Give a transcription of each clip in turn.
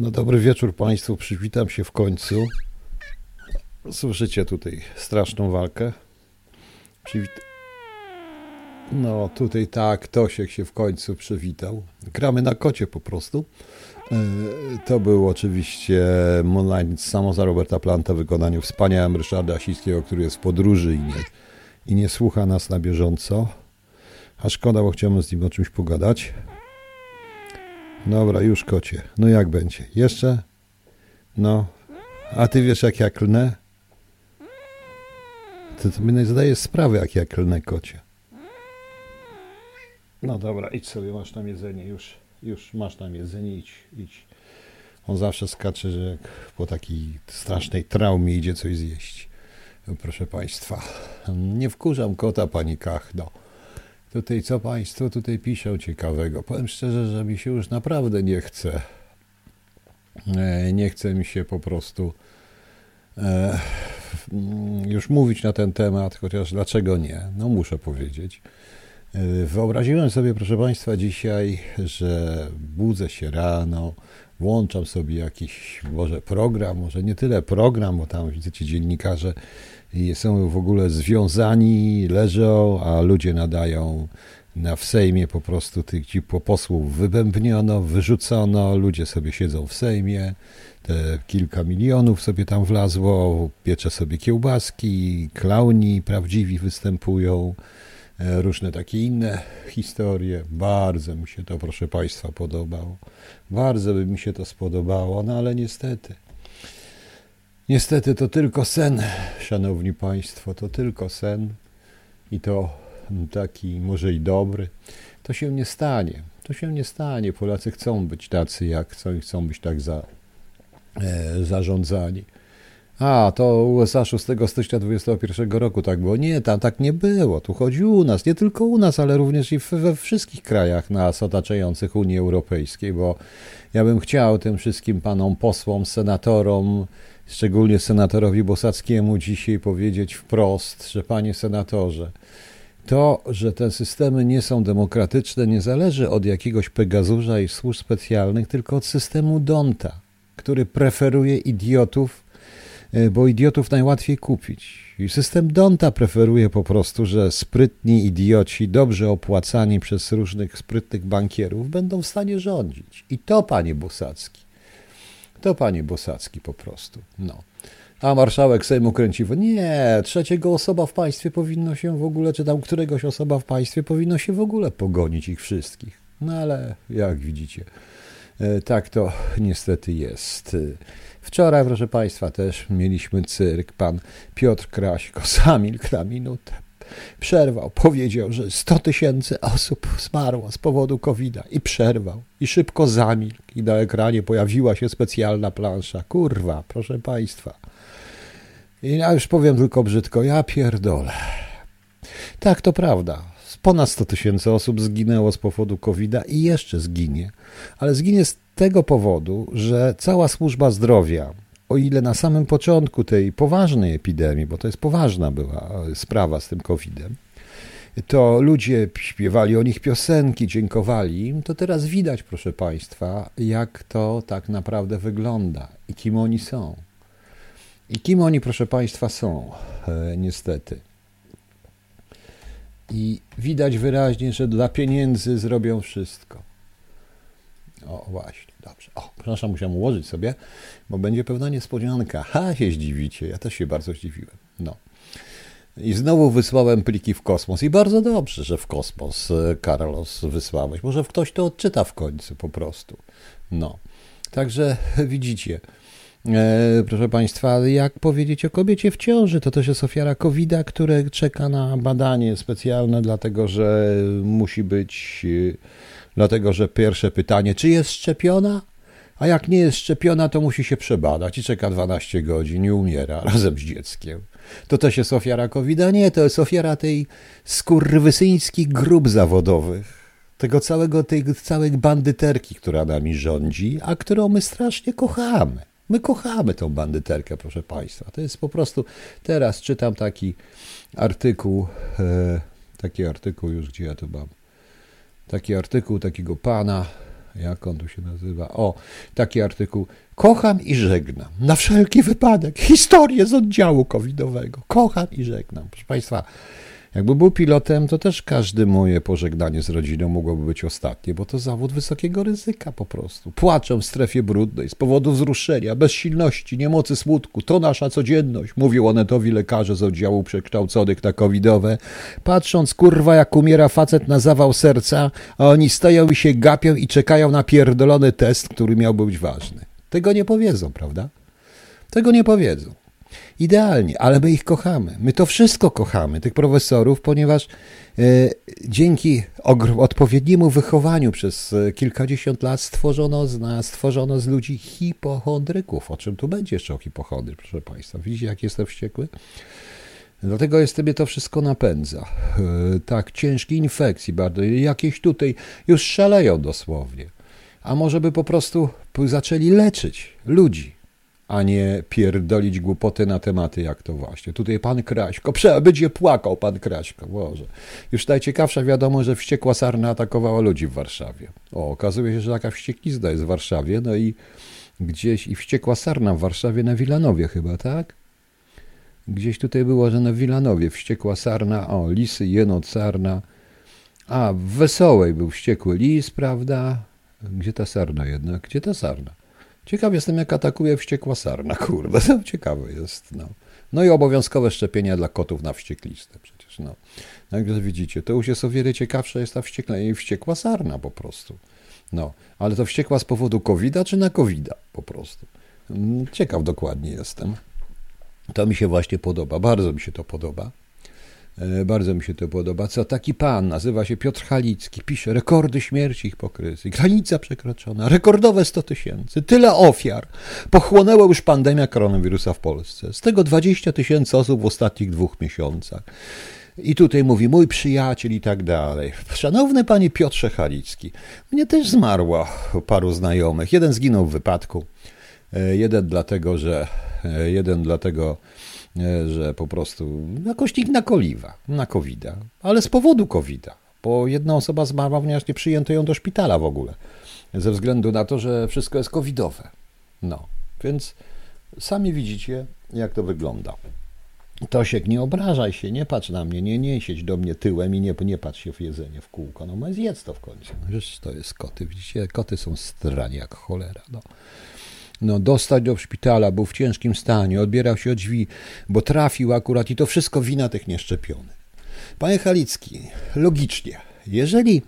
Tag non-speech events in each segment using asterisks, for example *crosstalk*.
No dobry wieczór Państwu, przywitam się w końcu. Słyszycie tutaj straszną walkę. Przywit... No tutaj tak, Tosiek się w końcu przywitał. Gramy na kocie po prostu. E, to był oczywiście Moonlight samo za Roberta Planta w wykonaniu wspaniałym Ryszarda Asińskiego, który jest w podróży i nie, i nie słucha nas na bieżąco. A szkoda, bo chciałbym z nim o czymś pogadać. Dobra, już kocie. No jak będzie? Jeszcze? No. A ty wiesz, jak ja klnę? Ty sobie nie zdajesz sprawy, jak ja klnę kocie. No dobra, idź sobie, masz tam jedzenie, już, już masz tam jedzenie, idź, idź. On zawsze skacze, że jak po takiej strasznej traumie idzie coś zjeść. Proszę Państwa, nie wkurzam kota, pani Kachno. Tutaj co Państwo tutaj piszą ciekawego? Powiem szczerze, że mi się już naprawdę nie chce. E, nie chce mi się po prostu e, już mówić na ten temat, chociaż dlaczego nie? No muszę powiedzieć. E, wyobraziłem sobie, proszę Państwa, dzisiaj, że budzę się rano, włączam sobie jakiś może program, może nie tyle program, bo tam widzicie dziennikarze i są w ogóle związani, leżą, a ludzie nadają na w Sejmie po prostu tych ci posłów wybębniono, wyrzucono, ludzie sobie siedzą w Sejmie, te kilka milionów sobie tam wlazło, piecze sobie kiełbaski, klauni prawdziwi występują, e, różne takie inne historie. Bardzo mi się to, proszę Państwa, podobało. Bardzo by mi się to spodobało, no ale niestety. Niestety to tylko sen, szanowni państwo, to tylko sen i to taki może i dobry. To się nie stanie. To się nie stanie. Polacy chcą być tacy, jak chcą i chcą być tak za, e, zarządzani. A, to USA 6 stycznia 2021 roku tak było. Nie, tam tak nie było. Tu chodzi u nas, nie tylko u nas, ale również i we wszystkich krajach nas otaczających Unii Europejskiej, bo ja bym chciał tym wszystkim panom posłom, senatorom, szczególnie senatorowi Bosackiemu dzisiaj powiedzieć wprost, że panie senatorze, to, że te systemy nie są demokratyczne, nie zależy od jakiegoś Pegazusza i służb specjalnych, tylko od systemu Donta, który preferuje idiotów, e, bo idiotów najłatwiej kupić. I system Donta preferuje po prostu, że sprytni idioci, dobrze opłacani przez różnych sprytnych bankierów, będą w stanie rządzić. I to, panie Bosacki, to panie Bosacki po prostu. No. A marszałek Sejmu kręci w... Nie, trzeciego osoba w państwie powinno się w ogóle, czy tam któregoś osoba w państwie powinno się w ogóle pogonić ich wszystkich. No ale jak widzicie, e, tak to niestety jest. Wczoraj, proszę Państwa, też mieliśmy cyrk. Pan Piotr Kraśko *laughs* zamilkł na minutę przerwał. Powiedział, że 100 tysięcy osób zmarło z powodu covid i przerwał. I szybko zamilkł. I na ekranie pojawiła się specjalna plansza. Kurwa, proszę Państwa. I ja już powiem tylko brzydko, ja pierdolę. Tak, to prawda. Ponad 100 tysięcy osób zginęło z powodu covid i jeszcze zginie. Ale zginie z tego powodu, że cała służba zdrowia, o ile na samym początku tej poważnej epidemii, bo to jest poważna była e, sprawa z tym COVID-em, to ludzie śpiewali o nich piosenki, dziękowali im, to teraz widać, proszę Państwa, jak to tak naprawdę wygląda i kim oni są. I kim oni, proszę Państwa, są, e, niestety. I widać wyraźnie, że dla pieniędzy zrobią wszystko. O, właśnie, dobrze. O, przepraszam, musiałem ułożyć sobie, bo będzie pewna niespodzianka. Ha, się zdziwicie. Ja też się bardzo zdziwiłem. No. I znowu wysłałem pliki w kosmos. I bardzo dobrze, że w kosmos, e, Carlos, wysłałeś. Może ktoś to odczyta w końcu po prostu. No. Także *laughs* widzicie. E, proszę Państwa, jak powiedzieć o kobiecie w ciąży? To też jest ofiara covid które czeka na badanie specjalne, dlatego że musi być e, Dlatego, że pierwsze pytanie, czy jest szczepiona? A jak nie jest szczepiona, to musi się przebadać i czeka 12 godzin i umiera *laughs* razem z dzieckiem. To też jest ofiara covid -a? Nie, to jest ofiara tej skurwysyńskich grup zawodowych. Tego całego, tej całej bandyterki, która nami rządzi, a którą my strasznie kochamy. My kochamy tą bandyterkę, proszę Państwa. To jest po prostu. Teraz czytam taki artykuł, e, taki artykuł już, gdzie ja to mam taki artykuł takiego pana, Jak on tu się nazywa? O, taki artykuł. Kocham i żegnam. Na wszelki wypadek. Historię z oddziału covidowego. Kocham i żegnam. Proszę Państwa, jakby był pilotem, to też każde moje pożegnanie z rodziną mogłoby być ostatnie, bo to zawód wysokiego ryzyka po prostu. Płaczą w strefie brudnej z powodu wzruszenia, bezsilności, niemocy smutku. To nasza codzienność, mówił onetowi lekarze z oddziału przekształconych na covidowe. Patrząc, kurwa, jak umiera facet na zawał serca, a oni stoją i się gapią i czekają na pierdolony test, który miałby być ważny. Tego nie powiedzą, prawda? Tego nie powiedzą. Idealnie, ale my ich kochamy. My to wszystko kochamy, tych profesorów, ponieważ e, dzięki odpowiedniemu wychowaniu przez e, kilkadziesiąt lat stworzono z nas, stworzono z ludzi hipochondryków. O czym tu będzie jeszcze o hipochondry, proszę Państwa? Widzicie, jak jestem wściekły? Dlatego jest mnie to wszystko napędza. E, tak, ciężkie infekcji bardzo, jakieś tutaj już szaleją dosłownie. A może by po prostu zaczęli leczyć ludzi a nie pierdolić głupoty na tematy jak to właśnie. Tutaj pan Kraśko, *laughs* będzie płakał pan Kraśko, Boże. Już najciekawsza wiadomo, że wściekła sarna atakowała ludzi w Warszawie. O, okazuje się, że taka wścieklizna jest w Warszawie, no i gdzieś, i wściekła sarna w Warszawie na Wilanowie chyba, tak? Gdzieś tutaj było, że na Wilanowie wściekła sarna, o, lisy, jenot, sarna. A, w Wesołej był wściekły lis, prawda? Gdzie ta sarna jednak? Gdzie ta sarna? Ciekaw jestem, jak atakuje wściekła sarna, kurde, *laughs* to ciekawe jest, no. No i obowiązkowe szczepienia dla kotów na wścieklistę przecież, no. Jak widzicie, to już jest o wiele ciekawsza jest ta wściekła, i wściekła sarna po prostu. No, ale to wściekła z powodu covid czy na covid po prostu. Mm, ciekaw dokładnie jestem. To mi się właśnie podoba, bardzo mi się to podoba. E, bardzo mi się to podoba. Co taki pan, nazywa się Piotr Halicki, pisze rekordy śmierci hipokryzji, granica przekroczona, rekordowe 100 tysięcy, tyle ofiar. Pochłonęła już pandemia koronawirusa w Polsce. Z tego 20 tysięcy osób w ostatnich dwóch miesiącach. I tutaj mówi mój przyjaciel i tak dalej. Szanowny panie Piotrze Halicki, mnie też zmarło paru znajomych. Jeden zginął w wypadku, e, jeden dlatego, że e, jeden dlatego, że po prostu jakoś ich nakoliwa, na covid ale z powodu covid bo jedna osoba zmarła, ponieważ nie przyjęto ją do szpitala w ogóle, ze względu na to, że wszystko jest covidowe. No, więc sami widzicie, jak to wygląda. Tosiek, nie obrażaj się, nie patrz na mnie, nie, nie siedź do mnie tyłem i nie, nie patrz się w jedzenie w kółko. No, zjedz to w końcu. No, to jest koty, widzicie, koty są strani jak cholera. No no, dostać do szpitala, był w ciężkim stanie, odbierał się od drzwi, bo trafił akurat i to wszystko wina tych nieszczepionych. Panie Halicki, logicznie, jeżeli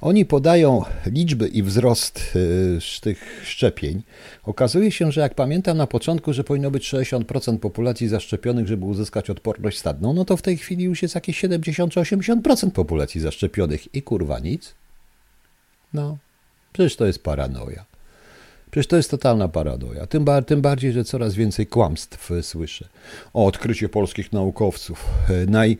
oni podają liczby i wzrost y, tych szczepień, okazuje się, że jak pamiętam na początku, że powinno być 60% populacji zaszczepionych, żeby uzyskać odporność stadną, no to w tej chwili już jest jakieś 70-80% populacji zaszczepionych i kurwa nic. No, przecież to jest paranoja. Przecież to jest totalna paradoja. Tym, tym bardziej, że coraz więcej kłamstw słyszę. O odkrycie polskich naukowców. E, naj,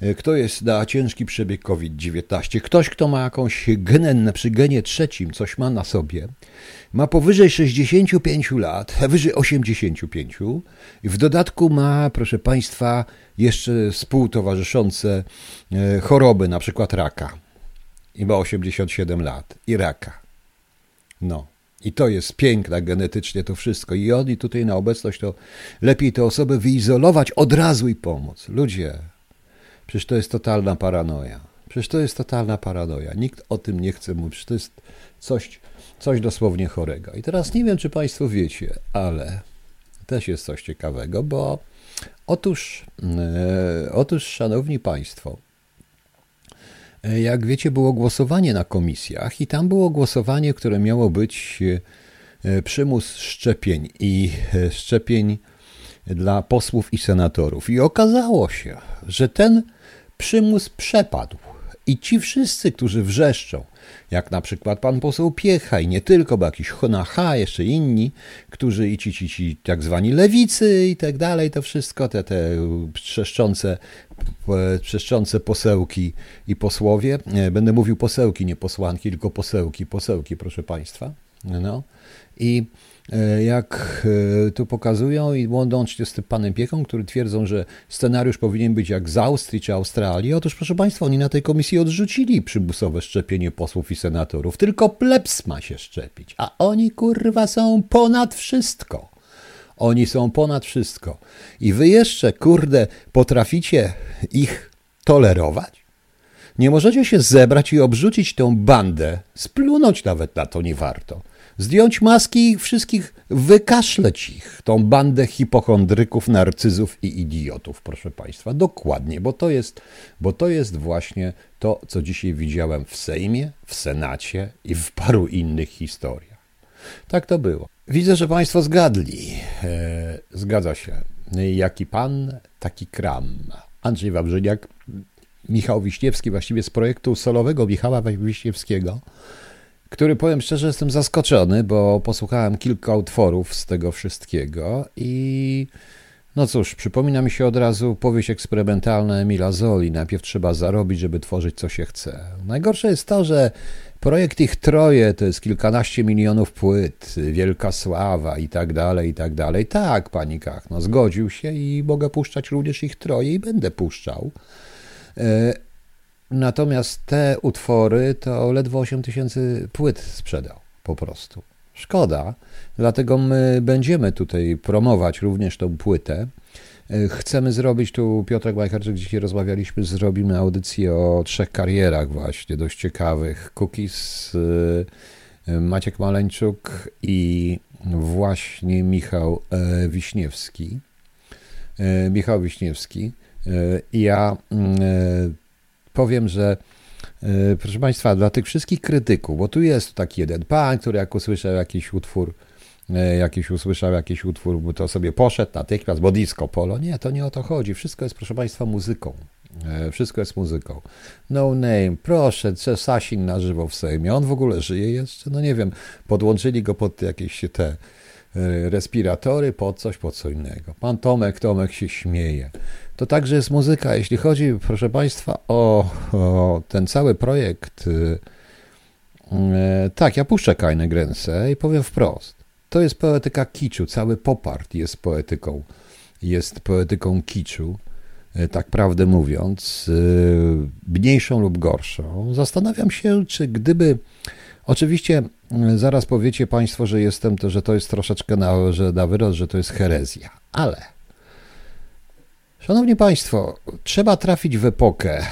e, kto jest na ciężki przebieg COVID-19? Ktoś, kto ma jakąś genę, przy genie trzecim coś ma na sobie, ma powyżej 65 lat, wyżej 85 i w dodatku ma, proszę Państwa, jeszcze współtowarzyszące e, choroby, na przykład raka. I ma 87 lat i raka. No. I to jest piękne genetycznie to wszystko. I oni tutaj na obecność to lepiej te osoby wyizolować od razu i pomóc. Ludzie, przecież to jest totalna paranoja. Przecież to jest totalna paranoja. Nikt o tym nie chce mówić. To jest coś, coś dosłownie chorego. I teraz nie wiem, czy Państwo wiecie, ale też jest coś ciekawego, bo otóż, e, otóż szanowni Państwo, jak wiecie, było głosowanie na komisjach i tam było głosowanie, które miało być e, e, przymus szczepień i szczepień dla posłów i senatorów. I okazało się, że ten przymus przepadł. I ci wszyscy, którzy wrzeszczą, jak na przykład pan poseł Piecha i nie tylko, bo jakiś Honacha, jeszcze inni, którzy i ci, ci, ci tak zwani lewicy i tak dalej, to wszystko, te, te trzeszczące, trzeszczące posełki i posłowie, będę mówił posełki, nie posłanki, tylko posełki, posełki, proszę państwa, no. I e, jak e, tu pokazują i łącznie z tym panem Pieką, który twierdzą, że scenariusz powinien być jak z Austrii czy Australii. Otóż, proszę państwa, oni na tej komisji odrzucili przymusowe szczepienie posłów i senatorów. Tylko plebs ma się szczepić, a oni, kurwa, są ponad wszystko. Oni są ponad wszystko. I wy jeszcze, kurde, potraficie ich tolerować? Nie możecie się zebrać i obrzucić tą bandę, splunąć nawet na to nie warto. Zdjąć maski i wszystkich wykaszleć ich, tą bandę hipochondryków, narcyzów i idiotów, proszę Państwa. Dokładnie, bo to jest, bo to jest właśnie to, co dzisiaj widziałem w Sejmie, w Senacie i w paru innych historiach. Tak to było. Widzę, że Państwo zgadli. E, zgadza się. Jaki pan, taki kram. Andrzej Wawrzyniak, Michał Wiśniewski, właściwie z projektu solowego Michała Wiśniewskiego, który powiem szczerze, jestem zaskoczony, bo posłuchałem kilka utworów z tego wszystkiego i no cóż, przypomina mi się od razu powieść eksperymentalna Emila Zoli. Najpierw trzeba zarobić, żeby tworzyć co się chce. Najgorsze jest to, że projekt ich troje to jest kilkanaście milionów płyt, wielka sława i tak dalej, i tak dalej. Tak, pani Kach, no zgodził się i mogę puszczać również ich troje i będę puszczał. E, natomiast te utwory to ledwo 8 tysięcy płyt sprzedał po prostu. Szkoda, dlatego my będziemy tutaj promować również tą płytę. E, chcemy zrobić tu, Piotrek Majcherczyk, dzisiaj rozmawialiśmy, zrobimy audycję o trzech karierach właśnie, dość ciekawych. Cookies, e, Maciek Maleńczuk i właśnie Michał Wiśniewski. Michał Wiśniewski. Ja mm, e, powiem, że e, proszę Państwa, dla tych wszystkich krytyków, bo tu jest taki jeden pan, który jak usłyszał jakiś utwór, e, jakiś usłyszał jakiś utwór, to sobie poszedł natychmiast, bo disco polo. Nie, to nie o to chodzi. Wszystko jest, proszę Państwa, muzyką. Wszystko jest muzyką. No name, proszę, Sasin na żywo w Sejmie. On w ogóle żyje jeszcze? No nie wiem, podłączyli go pod jakieś te respiratory, pod coś, pod co innego. Pan Tomek, Tomek się śmieje to także jest muzyka. Jeśli chodzi, proszę Państwa, o, o ten cały projekt, yy, tak, ja puszczę Kajne Gręsę i powiem wprost. To jest poetyka kiczu, cały popart jest poetyką, jest poetyką kiczu, y, tak prawdę mówiąc, mniejszą lub gorszą. Zastanawiam się, czy gdyby, oczywiście zaraz powiecie Państwo, że jestem, to, że to jest troszeczkę na, że na wyrost, że to jest herezja, ale Szanowni Państwo, trzeba trafić w epokę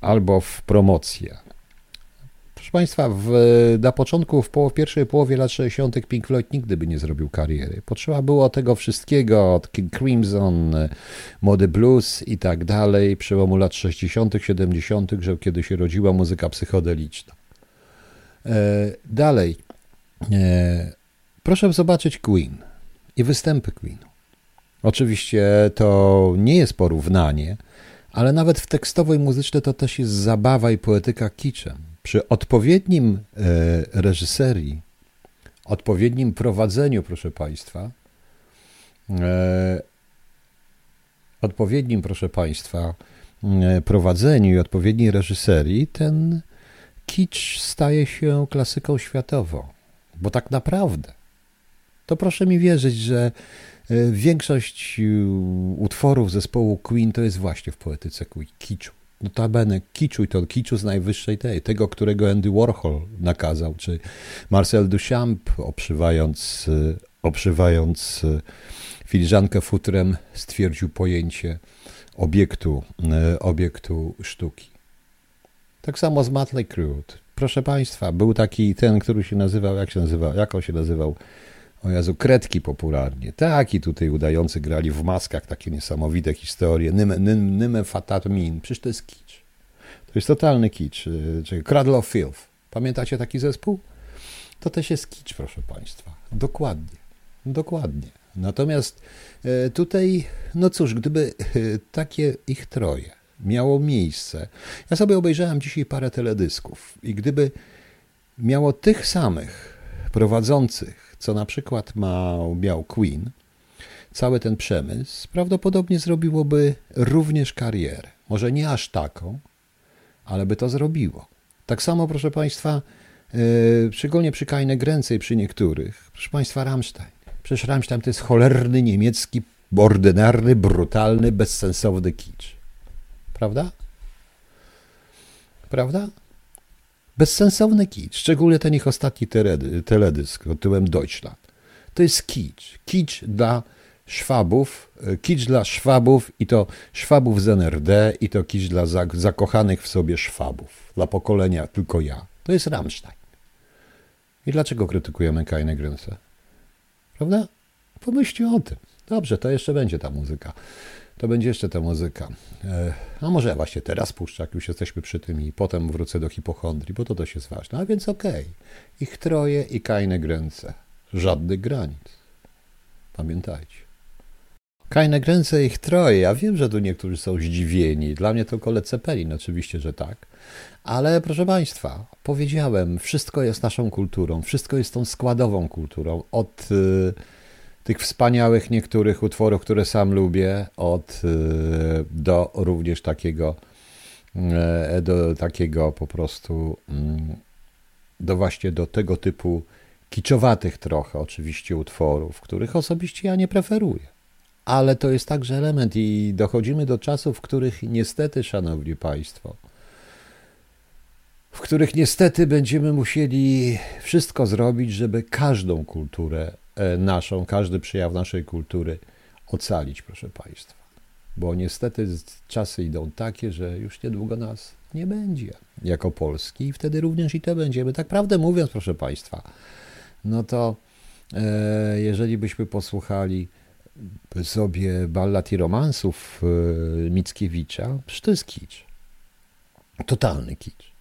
albo w promocję. Proszę Państwa, w, na początku, w, połow, pierwszej połowie lat 60. Pink Floyd nigdy by nie zrobił kariery. Potrzeba było tego wszystkiego, od King Crimson, mody blues i tak dalej, przełomu lat 60., 70., że kiedy się rodziła muzyka psychodeliczna. E, dalej, e, proszę zobaczyć Queen i występy Queenu. Oczywiście to nie jest porównanie, ale nawet w tekstowej muzyce to też jest zabawa i poetyka kiczem. Przy odpowiednim e, reżyserii, odpowiednim prowadzeniu, proszę Państwa, odpowiednim, proszę Państwa, prowadzeniu i odpowiedniej reżyserii, ten kicz staje się klasyką światową. Bo tak naprawdę, to proszę mi wierzyć, że E, większość e, utworów zespołu Queen to jest właśnie w poetyce kiczu. Notabene kiczu i to kiczu z najwyższej tej, tego, którego Andy Warhol nakazał, czy Marcel Duchamp obszywając, e, obszywając filiżankę futrem stwierdził pojęcie obiektu, obiektu sztuki. Tak samo z Motley Crue. Proszę Państwa, był taki ten, który się nazywał, jak się nazywał, jak on się nazywał? O Jezu, kredki popularnie. Tak, i tutaj udający grali w maskach takie niesamowite historie. Nyme, nyme fatat min. Przecież to jest kicz. To jest totalny kicz. Y, czyli Cradle of Filth. Pamiętacie taki zespół? To też jest kicz, proszę Państwa. Dokładnie. Dokładnie. Natomiast y, tutaj, no cóż, gdyby y, takie ich troje miało miejsce. Ja sobie obejrzałem dzisiaj parę teledysków i gdyby miało tych samych prowadzących co na przykład ma, miał Queen, cały ten przemysł prawdopodobnie zrobiłoby również karierę. Może nie aż taką, ale by to zrobiło. Tak samo, proszę Państwa, Yy, szczególnie przy Kajne Gręcej, przy niektórych. Proszę Państwa, Rammstein. Przecież Rammstein to jest cholerny niemiecki, ordynarny, brutalny, bezsensowny kicz. Prawda? Prawda? Bezsensowny kicz. Szczególnie ten ich ostatni teledysk pod tytułem Deutschland. To jest kicz. Kicz dla Szwabów, kicz dla Szwabów i to Szwabów z NRD i to kicz dla zakochanych w sobie Szwabów, dla pokolenia tylko ja. To jest Rammstein. I dlaczego krytykujemy Kajne Gręce? Prawda? Pomyślcie o tym. Dobrze, to jeszcze będzie ta muzyka. To będzie jeszcze ta muzyka. E, a może ja właśnie teraz puszczę, jak już jesteśmy przy tym i potem wrócę do hipochondrii, bo to też jest ważne. A więc okej. Okay. Ich troje i Kajne Gręce. Żadnych granic. Pamiętajcie. Kajne Gręce ich troje. Ja wiem, że tu niektórzy są zdziwieni. Dla mnie to kole Cepelin, oczywiście, że tak. Ale proszę Państwa, powiedziałem, wszystko jest naszą kulturą, wszystko jest tą składową kulturą. Od y, tych wspaniałych niektórych utworów, które sam lubię, od y, do również takiego, y, do takiego po prostu, mm, do właśnie do tego typu kiczowatych trochę oczywiście utworów, których osobiście ja nie preferuję. Ale to jest także element i dochodzimy do czasów, w których niestety, szanowni państwo, w których niestety będziemy musieli wszystko zrobić, żeby każdą kulturę e, naszą, każdy przejaw naszej kultury ocalić, proszę Państwa. Bo niestety czasy idą takie, że już niedługo nas nie będzie jako Polski i wtedy również i to będziemy. Tak prawdę mówiąc, proszę Państwa, no to e, jeżeli byśmy posłuchali sobie ballad i romansów e, Mickiewicza, przecież to jest kicz. Totalny kicz.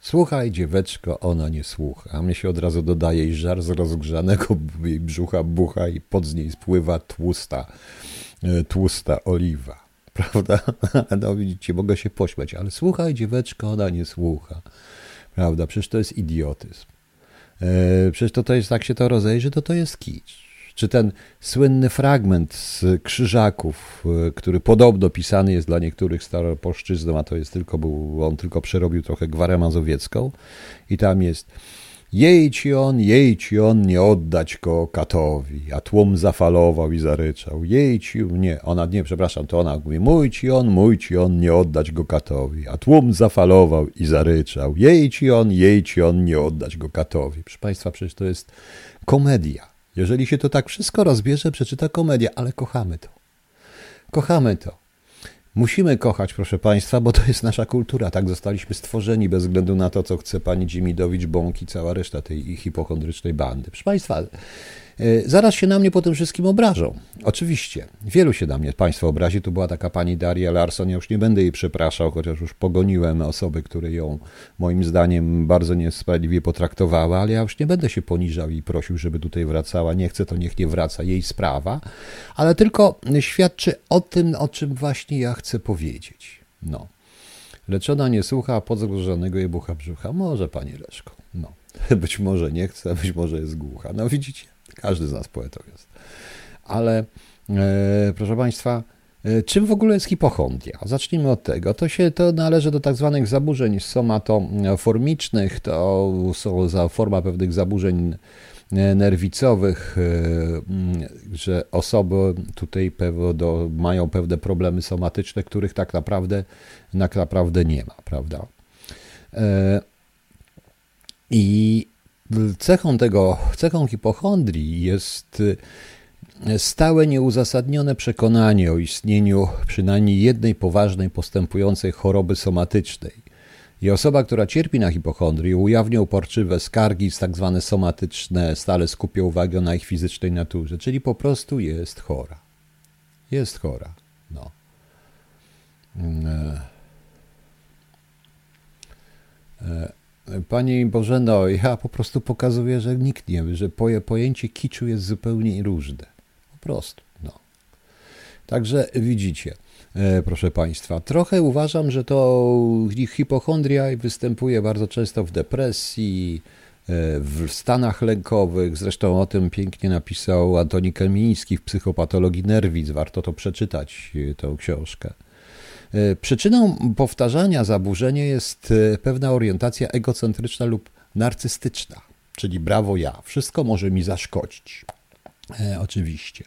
Słuchaj, dzieweczko, ona nie słucha. A mnie się od razu dodaje i żar z rozgrzanego jej brzucha bucha i pod z niej spływa tłusta, e, tłusta oliwa. *laughs* Prawda? *laughs* No widzicie, mogę się pośmiać, ale słuchaj, dzieweczko, ona nie słucha. Prawda? Przecież to jest idiotyzm. E, przecież to, to jest, tak się to rozejrzy, to to jest kicz czy ten słynny fragment z Krzyżaków, e, który podobno pisany jest dla niektórych staropolszczyzną, a to jest tylko, był, on tylko przerobił trochę gwarę mazowiecką i tam jest jej ci on, jej ci on, nie oddać go katowi, a tłum zafalował i zaryczał. Jej ci, nie, ona, nie, przepraszam, to ona mówi, mój ci on, mój ci on, nie oddać go katowi, a tłum zafalował i zaryczał. Jej ci on, jej ci on, nie oddać go katowi. Proszę Państwa, przecież to jest komedia. Jeżeli się to tak wszystko rozbierze, przeczyta komedia, ale kochamy to. Kochamy to. Musimy kochać, proszę Państwa, bo to jest nasza kultura. Tak zostaliśmy stworzeni bez względu na to, co chce pani Dzimidowicz, Bąk i cała reszta tej hipochondrycznej bandy. Proszę Państwa, zaraz się na mnie po tym wszystkim obrażą. Oczywiście, wielu się na mnie Państwo obrazi. Tu była taka pani Daria Larson, ja już nie będę jej przepraszał, chociaż już pogoniłem osoby, które ją moim zdaniem bardzo niesprawiedliwie potraktowały, ale ja już nie będę się poniżał i prosił, żeby tutaj wracała. Nie chcę, to niech nie wraca, jej sprawa, ale tylko świadczy o tym, o czym właśnie ja chcę powiedzieć. No. Leczona nie słucha podzagrożonego jej bucha brzucha. Może, pani Leszko. No. *laughs* Być może nie chce, być może jest głucha. No widzicie. Każdy z nas poetą jest. Ale e, proszę Państwa, e, czym w ogóle jest hipochondria? Zacznijmy od tego. To, się, to należy do tak zwanych zaburzeń somatoformicznych. To są za forma pewnych zaburzeń e, nerwicowych, e, że osoby tutaj do, mają pewne problemy somatyczne, których tak naprawdę, tak naprawdę nie ma, prawda? I Cechą tego, cechą hipochondrii jest e, stałe nieuzasadnione przekonanie o istnieniu przynajmniej jednej poważnej postępującej choroby somatycznej. I osoba, która cierpi na hipochondrię, ujawnia uporczywe skargi, tak zwane somatyczne, stale skupia uwagę na ich fizycznej naturze, czyli po prostu jest chora. Jest chora. No. Mm, e, e, Pani Bożeno, ja po prostu pokazuję, że nikt nie wie, że pojęcie kiczu jest zupełnie różne. Po prostu, no. Także widzicie, e, proszę Państwa, trochę uważam, że to hipochondria występuje bardzo często w depresji, e, w stanach lękowych. Zresztą o tym pięknie napisał Antoni Kamiński w Psychopatologii Nerwic. Warto to przeczytać, e, tę książkę. E, przyczyną powtarzania zaburzenia jest e, pewna orientacja egocentryczna lub narcystyczna, czyli brawo ja, wszystko może mi zaszkodzić. E, oczywiście.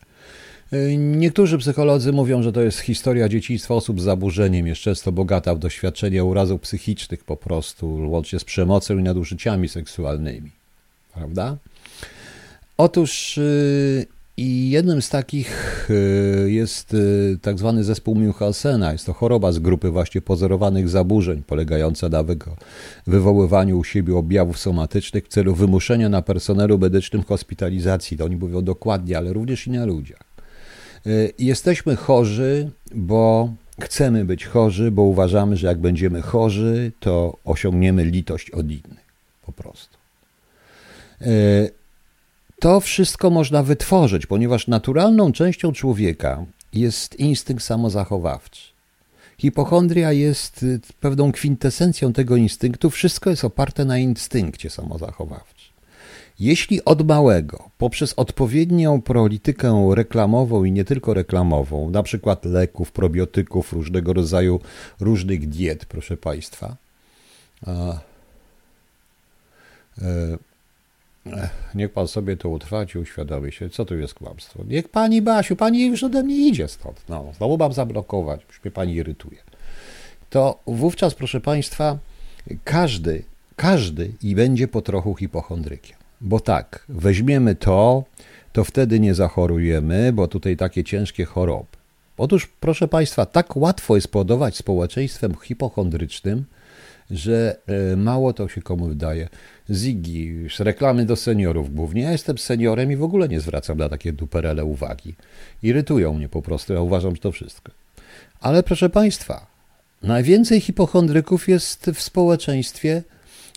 Niektórzy psycholodzy mówią, że to jest historia dzieciństwa osób z zaburzeniem, jest często bogata w doświadczenia urazów psychicznych po prostu, łącznie z przemocą i nadużyciami seksualnymi. Prawda? Otóż y, i jednym z takich y, jest y, tak zwany zespół Münchhausena. Jest to choroba z grupy właśnie pozorowanych zaburzeń, polegająca na wywoływaniu u siebie objawów somatycznych w celu wymuszenia na personelu medycznym hospitalizacji. To oni mówią dokładnie, ale również i na ludziach. Y, jesteśmy chorzy, bo chcemy być chorzy, bo uważamy, że jak będziemy chorzy, to osiągniemy litość od innych. Po prostu to wszystko można wytworzyć, ponieważ naturalną częścią człowieka jest instynkt samozachowawczy. Hipochondria jest y, pewną kwintesencją tego instynktu. Wszystko jest oparte na instynkcie samozachowawczym. Jeśli od małego, poprzez odpowiednią politykę reklamową i nie tylko reklamową, na przykład leków, probiotyków, różnego rodzaju różnych diet, proszę Państwa, e, Niech pan sobie to utrwaci, uświadomi się, co tu jest kłamstwo. Niech pani Basiu, pani już ode mnie idzie stąd. No, znowu mam zablokować, już mnie pani irytuje. To wówczas, proszę państwa, każdy, każdy i będzie po trochu hipochondrykiem. Bo tak, weźmiemy to, to wtedy nie zachorujemy, bo tutaj takie ciężkie choroby. Otóż, proszę państwa, tak łatwo jest powodować społeczeństwem hipochondrycznym, że e, mało to się komu wydaje. Ziggy, reklamy do seniorów głównie. Ja jestem seniorem i w ogóle nie zwracam na takie duperele uwagi. Irytują mnie po prostu, ja uważam, że to wszystko. Ale proszę Państwa, najwięcej hipochondryków jest w społeczeństwie,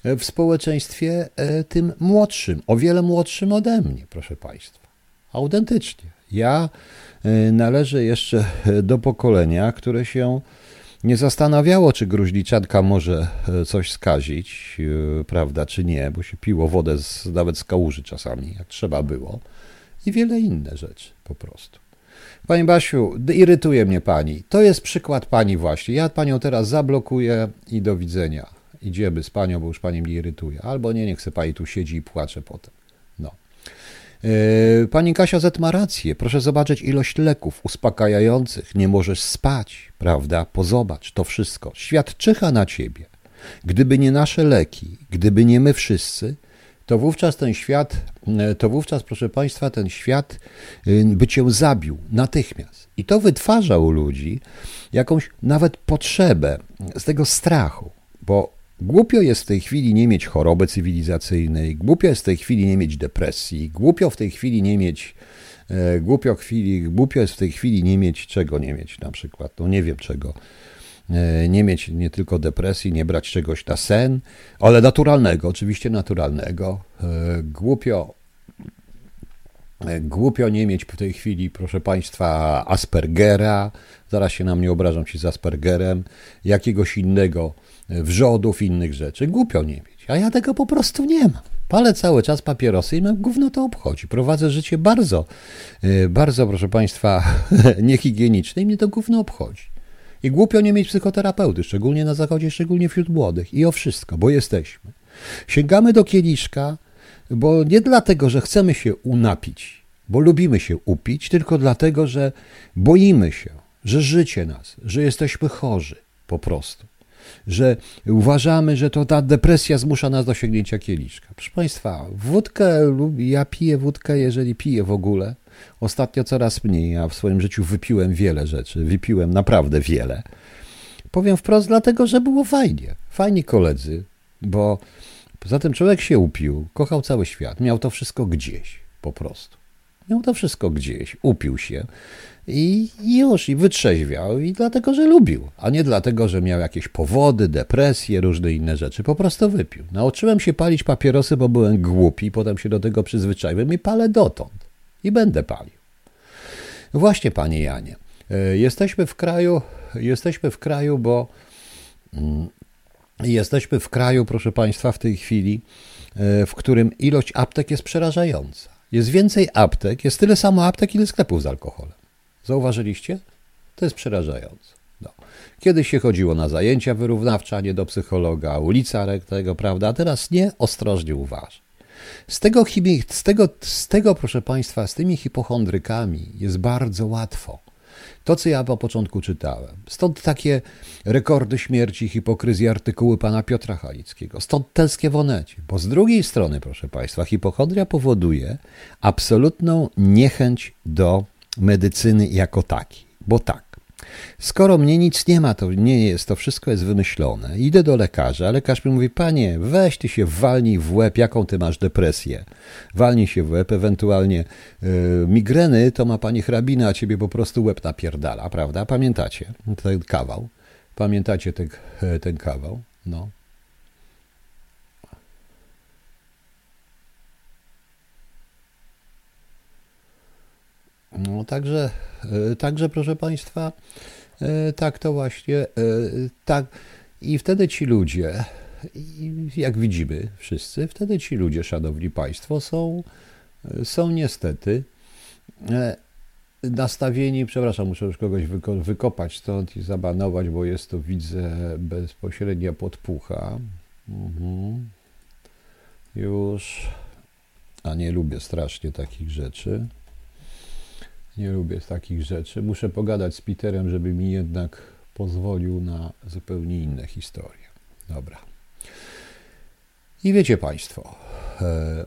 w społeczeństwie e, tym młodszym, o wiele młodszym ode mnie, proszę Państwa. Autentycznie. Ja e, należę jeszcze do pokolenia, które się nie zastanawiało, czy gruźliczanka może e, coś skazić, e, prawda, czy nie, bo się piło wodę z, nawet z kałuży czasami, jak trzeba było. I wiele inne rzeczy po prostu. Pani Basiu, irytuje mnie pani. To jest przykład pani właśnie. Ja panią teraz zablokuję i do widzenia. Idziemy z panią, bo już pani mnie irytuje. Albo nie, niech se pani tu siedzi i płacze potem. E, pani Kasia Z ma rację. Proszę zobaczyć ilość leków uspokajających. Nie możesz spać, prawda? Pozobacz to wszystko. Świat czyha na ciebie. Gdyby nie nasze leki, gdyby nie my wszyscy, to wówczas ten świat, e, to wówczas, proszę Państwa, ten świat e, by cię zabił natychmiast. I to wytwarza u ludzi jakąś nawet potrzebę z tego strachu, bo Głupio jest w tej chwili nie mieć choroby cywilizacyjnej, głupio jest w tej chwili nie mieć depresji, głupio w tej chwili nie mieć, e, głupio, chwili, głupio jest w tej chwili nie mieć czego nie mieć na przykład, no nie wiem czego, e, nie mieć nie tylko depresji, nie brać czegoś na sen, ale naturalnego, oczywiście naturalnego. E, głupio, głupio nie mieć w tej chwili, proszę Państwa, Aspergera, zaraz się na mnie obrażam ci z Aspergerem, jakiegoś innego wrzodów, innych rzeczy. Głupio nie mieć. A ja tego po prostu nie mam. Palę cały czas papierosy i mnie gówno to obchodzi. Prowadzę życie bardzo, y, bardzo, proszę Państwa, *laughs* niehigieniczne i mnie to gówno obchodzi. I głupio nie mieć psychoterapeuty, szczególnie na zachodzie, szczególnie wśród młodych. I o wszystko, bo jesteśmy. Sięgamy do kieliszka, bo nie dlatego, że chcemy się unapić, bo lubimy się upić, tylko dlatego, że boimy się, że życie nas, że jesteśmy chorzy po prostu że uważamy, że to ta depresja zmusza nas do sięgnięcia kieliszka. Proszę Państwa, wódkę, ja piję wódkę, jeżeli piję w ogóle. Ostatnio coraz mniej. Ja w swoim życiu wypiłem wiele rzeczy. Wypiłem naprawdę wiele. Powiem wprost, dlatego, że było fajnie. Fajni koledzy, bo poza tym człowiek się upił, kochał cały świat, miał to wszystko gdzieś po prostu. Miał to wszystko gdzieś, upił się i już, i wytrzeźwiał, i dlatego, że lubił, a nie dlatego, że miał jakieś powody, depresje, różne inne rzeczy. Po prostu wypił. Nauczyłem się palić papierosy, bo byłem głupi, potem się do tego przyzwyczaiłem i palę dotąd. I będę palił. Właśnie, panie Janie, e, jesteśmy w kraju, jesteśmy w kraju, bo mm, jesteśmy w kraju, proszę państwa, w tej chwili, e, w którym ilość aptek jest przerażająca. Jest więcej aptek, jest tyle samo aptek, ile sklepów z alkoholem. Zauważyliście? To jest przerażające. No. Kiedyś się chodziło na zajęcia wyrównawcze, a nie do psychologa, ulica tego, prawda? A teraz nie, ostrożnie uważ. Z tego, z, tego, z tego, proszę Państwa, z tymi hipochondrykami jest bardzo łatwo. To, co ja po początku czytałem. Stąd takie rekordy śmierci, hipokryzji, artykuły pana Piotra Halickiego. Stąd telskie wonecie. Bo z drugiej strony, proszę Państwa, hipochondria powoduje absolutną niechęć do medycyny jako takiej. Bo tak, Skoro mnie nic nie ma, to nie jest, to wszystko jest wymyślone. Idę do lekarza, lekarz mi mówi, panie, weź ty się walnij w łeb, jaką ty masz depresję. Walnij się w łeb, ewentualnie yy, migreny, to ma pani hrabina, a ciebie po prostu łeb napierdala, prawda? Pamiętacie ten kawał? Pamiętacie ten, ten kawał? No. No, także, e, także proszę Państwa, e, tak to właśnie, e, tak. I wtedy ci ludzie, jak widzimy wszyscy, wtedy ci ludzie, szanowni Państwo, są, są niestety nastawieni, przepraszam, muszę już kogoś wykopać stąd i zabanować, bo jest to, widzę, bezpośrednia podpucha. Mhm. Już, a nie lubię strasznie takich rzeczy. Nie lubię takich rzeczy. Muszę pogadać z Peterem, żeby mi jednak pozwolił na zupełnie inne historie. Dobra. I wiecie Państwo, e,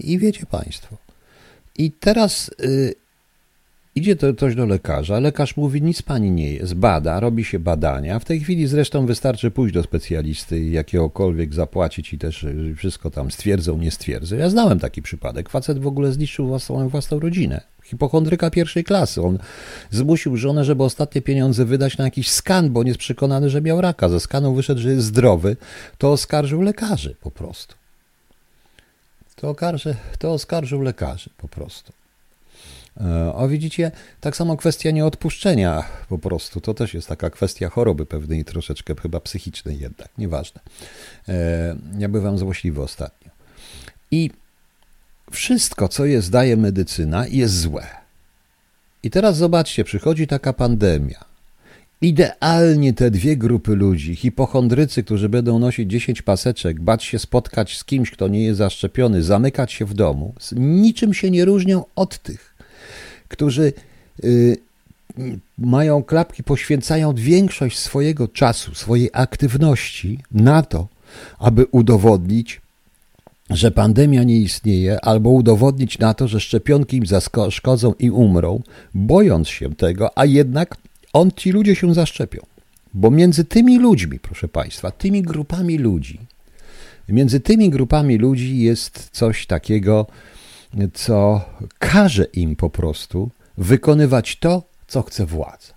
i wiecie Państwo, i teraz y, Idzie to ktoś do lekarza, lekarz mówi, nic pani nie jest, bada, robi się badania. W tej chwili zresztą wystarczy pójść do specjalisty jakiegokolwiek zapłacić i też y, wszystko tam stwierdzą, nie stwierdzą. Ja znałem taki przypadek. Facet w ogóle zniszczył własną, własną rodzinę. Hipochondryka pierwszej klasy. On zmusił żonę, żeby ostatnie pieniądze wydać na jakiś skan, bo nie jest przekonany, że miał raka. Ze skanu wyszedł, że jest zdrowy. To oskarżył lekarzy po prostu. To, okarży, to oskarżył lekarzy po prostu. E, a widzicie, tak samo kwestia nieodpuszczenia po prostu. To też jest taka kwestia choroby pewnej, troszeczkę chyba psychicznej jednak, nieważne. E, ja bywam złośliwy ostatnio. I wszystko, co jest, daje medycyna, jest złe. I teraz zobaczcie, przychodzi taka pandemia. Idealnie te dwie grupy ludzi, hipochondrycy, którzy będą nosić 10 paseczek, bać się spotkać z kimś, kto nie jest zaszczepiony, zamykać się w domu, niczym się nie różnią od tych, którzy y, mają klapki, poświęcają większość swojego czasu, swojej aktywności na to, aby udowodnić, że pandemia nie istnieje, albo udowodnić na to, że szczepionki im zaszkodzą i umrą, bojąc się tego, a jednak on, ci ludzie się zaszczepią. Bo między tymi ludźmi, proszę Państwa, tymi grupami ludzi, między tymi grupami ludzi jest coś takiego, co każe im po prostu wykonywać to, co chce władza.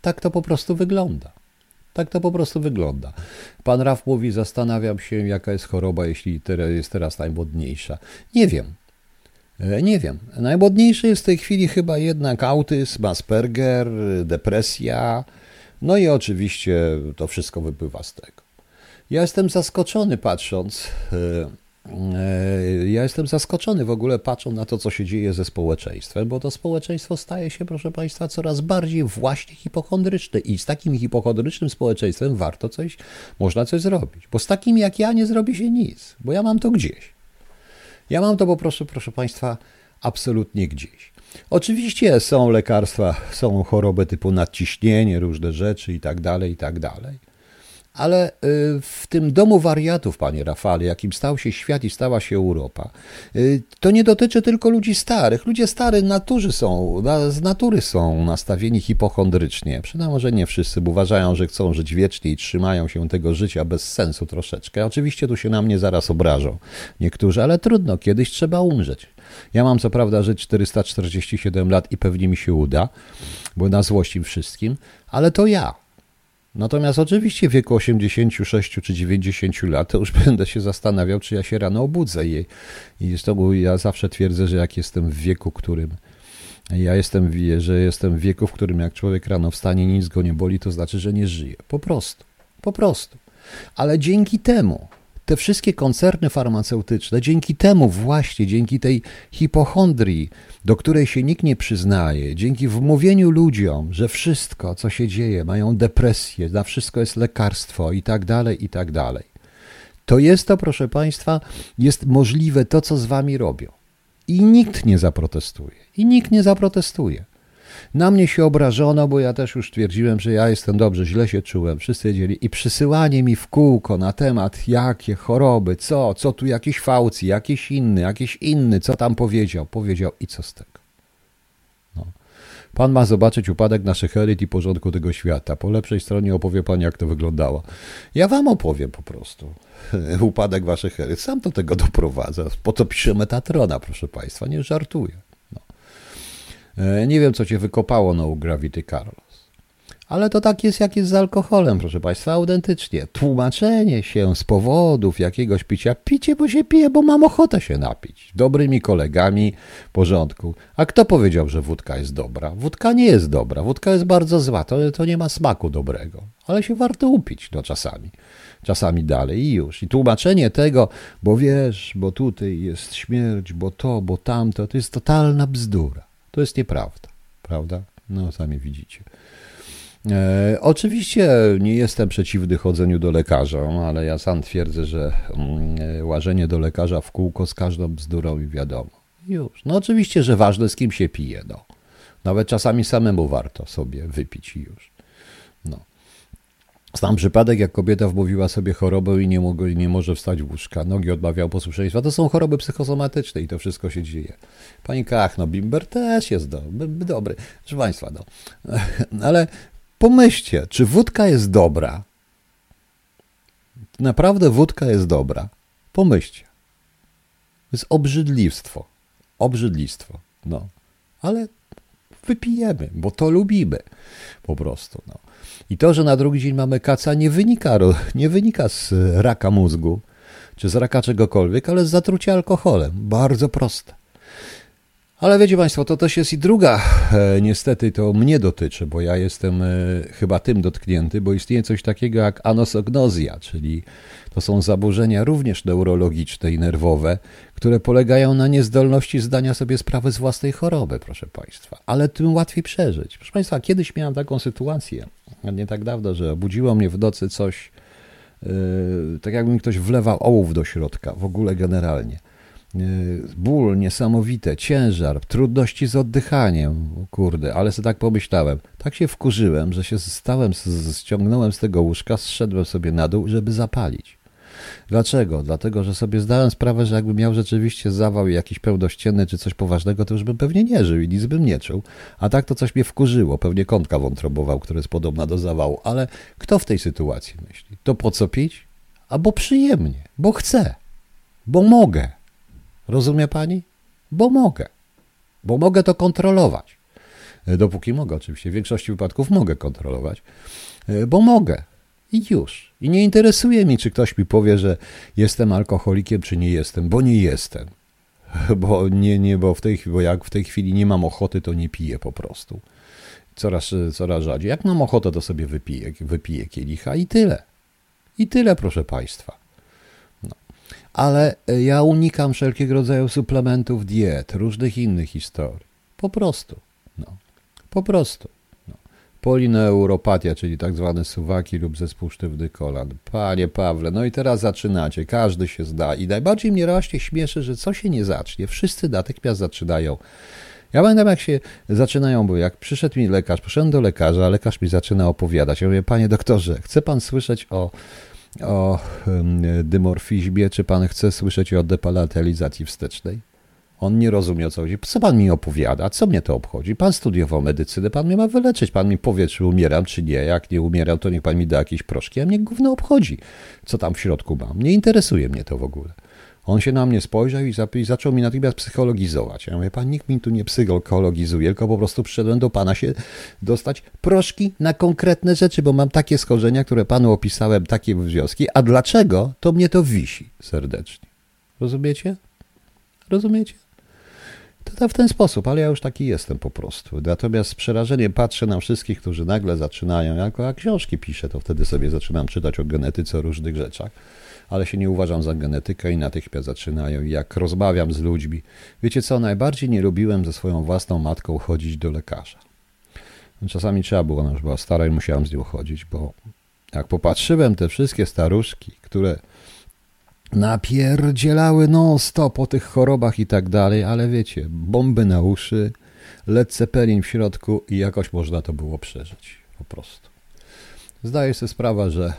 Tak to po prostu wygląda. Tak to po prostu wygląda. Pan Raf mówi, zastanawiam się, jaka jest choroba, jeśli jest teraz najmodniejsza. Nie wiem. E, nie wiem. Najmodniejszy jest w tej chwili chyba jednak autyzm, Asperger, depresja. No i oczywiście to wszystko wypływa z tego. Ja jestem zaskoczony patrząc E, ja jestem zaskoczony w ogóle patrząc na to, co się dzieje ze społeczeństwem, bo to społeczeństwo staje się, proszę Państwa, coraz bardziej właśnie hipochondryczne i z takim hipochondrycznym społeczeństwem warto coś, można coś zrobić, bo z takim jak ja nie zrobi się nic, bo ja mam to gdzieś. Ja mam to po prostu, proszę Państwa, absolutnie gdzieś. Oczywiście są lekarstwa, są choroby typu nadciśnienie, różne rzeczy i tak dalej, i tak dalej. Ale y, w tym domu wariatów, panie Rafale, jakim stał się świat i stała się Europa, y, to nie dotyczy tylko ludzi starych. Ludzie starzy natury są, z natury są nastawieni hipochondrycznie. Przynajmniej może nie wszyscy, bo uważają, że chcą żyć wiecznie i trzymają się tego życia bez sensu troszeczkę. Oczywiście tu się na mnie zaraz obrażą niektórzy, ale trudno, kiedyś trzeba umrzeć. Ja mam co prawda żyć 447 lat i pewnie mi się uda, bo na złość im wszystkim, ale to ja. Natomiast oczywiście w wieku 86 czy 90 lat to już *laughs* będę się zastanawiał, czy ja się rano obudzę. I, i to, ja zawsze twierdzę, że jak jestem w wieku, którym ja jestem, że jestem w wieku, w którym jak człowiek rano wstanie, nic go nie boli, to znaczy, że nie żyje. Po prostu. Po prostu. Ale dzięki temu te wszystkie koncerny farmaceutyczne, dzięki temu właśnie, dzięki tej hipochondrii, do której się nikt nie przyznaje, dzięki wmówieniu ludziom, że wszystko, co się dzieje, mają depresję, na wszystko jest lekarstwo i tak dalej, i tak dalej. To jest to, proszę Państwa, jest możliwe to, co z Wami robią. I nikt nie zaprotestuje. I nikt nie zaprotestuje. Na mnie się obrażono, bo ja też już twierdziłem, że ja jestem dobrze, źle się czułem. Wszyscy wiedzieli. I przysyłanie mi w kółko na temat, jakie choroby, co, co tu jakiś fałcji, jakiś inny, jakiś inny, co tam powiedział. Powiedział i co z tego. No. Pan ma zobaczyć upadek naszych elit i porządku tego świata. Po lepszej stronie opowie pan, jak to wyglądało. Ja wam opowiem po prostu. *laughs* upadek waszych elit. Sam do tego doprowadza. Po to pisze Metatrona, proszę państwa. Nie żartuję. E, nie wiem, co cię wykopało no Gravity Carlos. Ale to tak jest, jak jest z alkoholem, proszę Państwa, autentycznie. Tłumaczenie się z powodów jakiegoś picia, picie, bo się pije, bo mam ochotę się napić. Dobrymi kolegami, w porządku. A kto powiedział, że wódka jest dobra? Wódka nie jest dobra, wódka jest bardzo zła, to, to nie ma smaku dobrego. Ale się warto upić, no czasami. Czasami dalej i już. I tłumaczenie tego, bo wiesz, bo tutaj jest śmierć, bo to, bo tamto, to jest totalna bzdura. To jest nieprawda, prawda? No, sami widzicie. E, oczywiście nie jestem przeciwny chodzeniu do lekarza, ale ja sam twierdzę, że mm, e, łażenie do lekarza w kółko z każdą bzdurą i wiadomo. Już. No oczywiście, że ważne z kim się pije. No. Nawet czasami samemu warto sobie wypić i już. Znam przypadek, jak kobieta wmówiła sobie chorobę i nie, mogło, nie może wstać w łóżka. Nogi odmawiał posłuszeństwa. To są choroby psychosomatyczne i to wszystko się dzieje. Pani Kach, no bimber też jest do, dobry. Proszę Państwa, no. *laughs* Ale pomyślcie, czy wódka jest dobra? Naprawdę wódka jest dobra? Pomyślcie. To jest obrzydliwstwo. Obrzydlistwo. No. Ale wypijemy, bo to lubimy. Po prostu. No. I to, że na drugi dzień mamy kaca, nie wynika, nie wynika z raka mózgu czy z raka czegokolwiek, ale z zatrucia alkoholem. Bardzo proste. Ale wiecie Państwo, to też jest i druga, e, niestety to mnie dotyczy, bo ja jestem e, chyba tym dotknięty, bo istnieje coś takiego jak anosognozja, czyli to są zaburzenia również neurologiczne i nerwowe, które polegają na niezdolności zdania sobie sprawy z własnej choroby, proszę Państwa. Ale tym łatwiej przeżyć. Proszę Państwa, kiedyś miałem taką sytuację, nie tak dawno, że obudziło mnie w nocy coś, yy, tak jakby mi ktoś wlewał ołów do środka, w ogóle generalnie. Yy, ból niesamowite, ciężar, trudności z oddychaniem, kurde, ale sobie tak pomyślałem. Tak się wkurzyłem, że się stałem, ściągnąłem z tego łóżka, zszedłem sobie na dół, żeby zapalić. Dlaczego? Dlatego, że sobie zdałem sprawę, że jakbym miał rzeczywiście zawał jakiś pełnościenny czy coś poważnego, to już bym pewnie nie żył i nic bym nie czuł. A tak to coś mnie wkurzyło. Pewnie kątka wątrobował, która jest podobna do zawału. Ale kto w tej sytuacji myśli? To po co pić? Albo przyjemnie, bo chcę, bo mogę. Rozumie pani? Bo mogę. Bo mogę to kontrolować. E, dopóki mogę, oczywiście. W większości wypadków mogę kontrolować, e, bo mogę. I już. I nie interesuje mi, czy ktoś mi powie, że jestem alkoholikiem, czy nie jestem, bo nie jestem. *laughs* Bo nie, nie, bo w tej bo jak w tej chwili nie mam ochoty, to nie piję po prostu. Coraz, coraz rzadziej. Jak mam ochotę, to sobie wypiję, wypiję kielicha i tyle. I tyle, proszę Państwa. No. Ale ja unikam wszelkiego rodzaju suplementów diet, różnych innych historii. Po prostu. No. Po prostu polineuropatia, czyli tak zwane suwaki lub zespół sztywnych kolan. Panie Pawle, no i teraz zaczynacie, każdy się zda i najbardziej mnie właśnie śmieszy, że co się nie zacznie, wszyscy natychmiast zaczynają. Ja pamiętam, jak się zaczynają, bo jak przyszedł mi lekarz, poszedłem do lekarza, a lekarz mi zaczyna opowiadać. Ja mówię, panie doktorze, chce pan słyszeć o, o dymorfizmie, czy pan chce słyszeć o depalatalizacji wstecznej? On nie rozumie o co chodzi. Co pan mi opowiada? Co mnie to obchodzi? Pan studiował medycynę, pan mnie ma wyleczyć. Pan mi powie, czy umieram, czy nie. Jak nie umieram, to niech pan mi da jakieś proszki, a mnie gówno obchodzi, co tam w środku mam. Nie interesuje mnie to w ogóle. On się na mnie spojrzał i, i zaczął mi natychmiast psychologizować. Ja mówię, pan nikt mi tu nie psychologizuje, tylko po prostu przyszedłem do pana się dostać proszki na konkretne rzeczy, bo mam takie schorzenia, które panu opisałem, takie wnioski. A dlaczego? To mnie to wisi serdecznie. Rozumiecie? Rozumiecie? To w ten sposób, ale ja już taki jestem po prostu. Natomiast z przerażeniem patrzę na wszystkich, którzy nagle zaczynają, jako jak książki piszę, to wtedy sobie zaczynam czytać o genetyce, o różnych rzeczach, ale się nie uważam za genetykę i natychmiast zaczynają. Jak rozmawiam z ludźmi, wiecie co, najbardziej nie lubiłem ze swoją własną matką chodzić do lekarza. Czasami trzeba było, ona już była stara i musiałem z nią chodzić, bo jak popatrzyłem te wszystkie staruszki, które napierdzielały non-stop o tych chorobach i tak dalej, ale wiecie, bomby na uszy, Led Zeppelin w środku i jakoś można to było przeżyć, po prostu. Zdaję sobie sprawę, że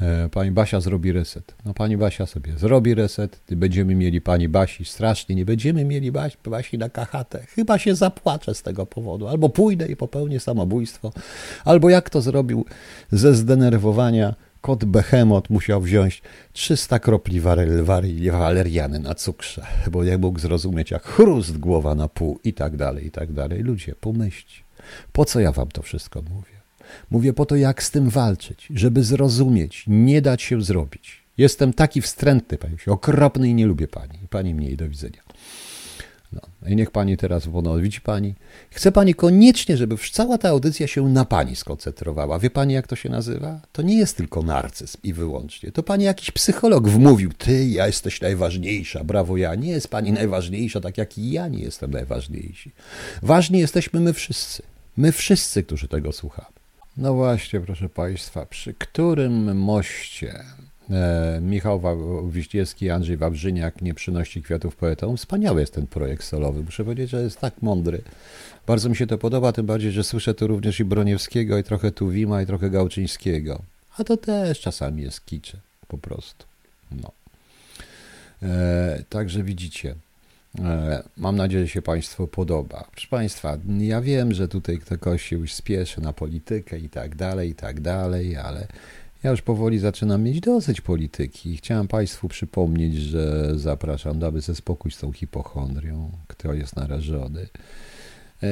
e, pani Basia zrobi reset. No pani Basia sobie zrobi reset, będziemy mieli pani Basi strasznie, nie będziemy mieli Basi, Basi na kachatę. Chyba się zapłaczę z tego powodu. Albo pójdę i popełnię samobójstwo, albo jak to zrobił ze zdenerwowania kot Behemoth musiał wziąć 300 kropli waleriany na cukrze, bo nie mógł zrozumieć, jak chrust głowa na pół i tak dalej, i tak dalej. Ludzie, pomyślcie, po co ja wam to wszystko mówię? Mówię po to, jak z tym walczyć, żeby zrozumieć, nie dać się zrobić. Jestem taki wstrętny, pani, okropny i nie lubię pani. Pani mniej do widzenia. No. I niech pani teraz ponowi, widzi pani. Chce pani koniecznie, żeby cała ta audycja się na pani skoncentrowała. Wie pani, jak to się nazywa? To nie jest tylko narcyzm i wyłącznie. To pani jakiś psycholog wmówił, ty, ja jesteś najważniejsza, brawo ja. Nie jest pani najważniejsza, tak jak i ja nie jestem najważniejszy. Ważni jesteśmy my wszyscy. My wszyscy, którzy tego słuchamy. No właśnie, proszę państwa, przy którym moście Michał Wiśniewski, Andrzej Wawrzyniak nie przynosi kwiatów poetom. Wspaniały jest ten projekt solowy. Muszę powiedzieć, że jest tak mądry. Bardzo mi się to podoba, tym bardziej, że słyszę tu również i Broniewskiego, i trochę Tuwima, i trochę Gałczyńskiego. A to też czasami jest kicze, po prostu. No. E, także widzicie. E, mam nadzieję, że się Państwu podoba. Proszę Państwa, ja wiem, że tutaj ktoś się już spieszy na politykę i tak dalej, i tak dalej, ale ja już powoli zaczynam mieć dosyć polityki. Chciałem Państwu przypomnieć, że zapraszam, damy ze spokój z tą hipochondrią, kto jest narażony. E,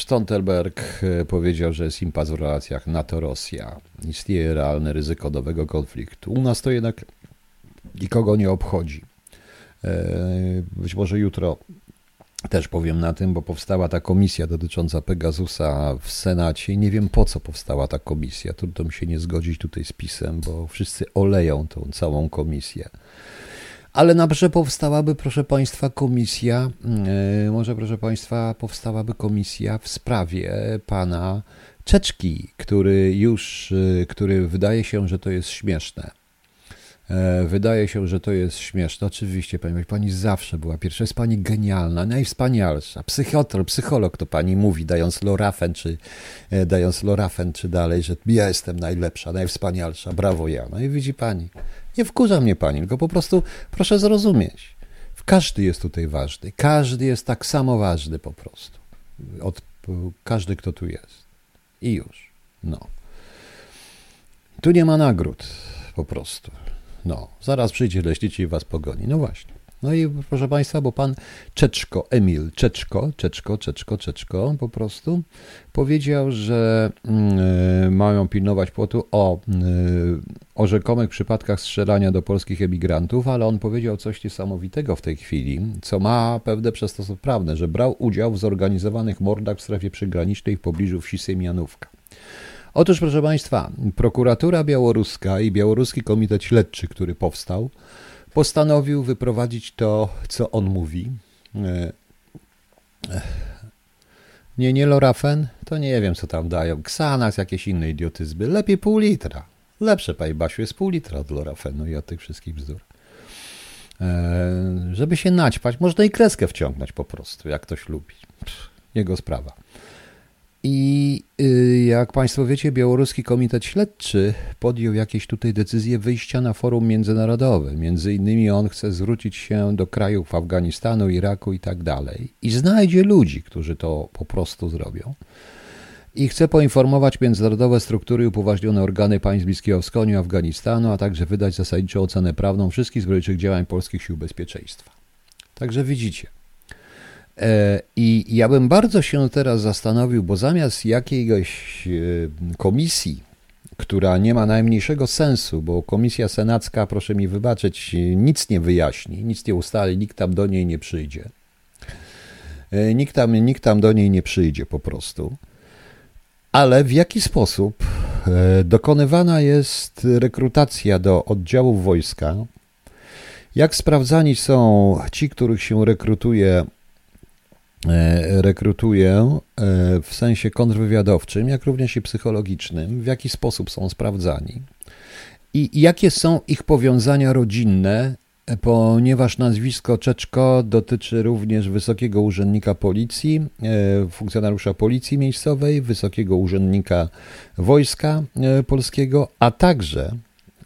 Stoltenberg e, powiedział, że jest impas w relacjach NATO-Rosja. Istnieje realne ryzyko nowego konfliktu. U nas to jednak nikogo nie obchodzi. E, być może jutro też powiem na tym, bo powstała ta komisja dotycząca Pegasusa w Senacie nie wiem po co powstała ta komisja. Trudno mi się nie zgodzić tutaj z pisem, bo wszyscy oleją tą całą komisję. Ale na przykład powstałaby, proszę Państwa, komisja, yy, może proszę Państwa, powstałaby komisja w sprawie pana Czeczki, który już, yy, który wydaje się, że to jest śmieszne wydaje się, że to jest śmieszne. Oczywiście, pani, pani zawsze była pierwsza. Jest pani genialna, najwspanialsza. Psychiatr, psycholog to pani mówi, dając lorafen, czy e, dając lorafen, czy dalej, że ja jestem najlepsza, najwspanialsza. Brawo ja. No i widzi pani. Nie wkurza mnie pani, tylko po prostu proszę zrozumieć. Każdy jest tutaj ważny. Każdy jest tak samo ważny po prostu. Od, każdy, kto tu jest. I już. No. Tu nie ma nagród. Po prostu. No, zaraz przyjdzie leśniczy i was pogoni. No właśnie. No i proszę Państwa, bo pan Czeczko, Emil Czeczko, Czeczko, Czeczko, Czeczko po prostu powiedział, że y, mają pilnować płotu o, y, o rzekomych przypadkach strzelania do polskich emigrantów, ale on powiedział coś niesamowitego w tej chwili, co ma pewne przestosy prawne, że brał udział w zorganizowanych mordach w strefie przygranicznej w pobliżu wsi Semianówka. Otóż, proszę Państwa, prokuratura białoruska i Białoruski Komitet Śledczy, który powstał, postanowił wyprowadzić to, co on mówi. E, nie, nie Lorafen? To nie wiem, co tam dają. Xanax, jakieś inne idiotyzmy. Lepiej pół litra. Lepsze, Pani Basiu, jest pół litra od Lorafenu i od tych wszystkich bzdur. E, żeby się naćpać, można i kreskę wciągnąć po prostu, jak ktoś lubi. Jego sprawa. I y, jak Państwo wiecie, Białoruski Komitet Śledczy podjął jakieś tutaj decyzje wyjścia na forum międzynarodowe. Między innymi on chce zwrócić się do krajów Afganistanu, Iraku i tak dalej. I znajdzie ludzi, którzy to po prostu zrobią. I chce poinformować międzynarodowe struktury i upoważnione organy państw Bliskiego Wschodu Afganistanu, a także wydać zasadniczą ocenę prawną wszystkich zbrojniczych działań polskich sił bezpieczeństwa. Także widzicie, I ja bym bardzo się teraz zastanowił, bo zamiast jakiegoś e, komisji, która nie ma najmniejszego sensu, bo komisja senacka, proszę mi wybaczyć, nic nie wyjaśni, nic nie ustali, nikt tam do niej nie przyjdzie. E, nikt tam, nikt tam do niej nie przyjdzie po prostu. Ale w jaki sposób e, dokonywana jest rekrutacja do oddziałów wojska? Jak sprawdzani są ci, których się rekrutuje E, rekrutuje e, w sensie kontrwywiadowczym, jak również i psychologicznym, w jaki sposób są sprawdzani i jakie są ich powiązania rodzinne, ponieważ nazwisko Czeczko dotyczy również wysokiego urzędnika policji, e, funkcjonariusza policji miejscowej, wysokiego urzędnika wojska polskiego, a także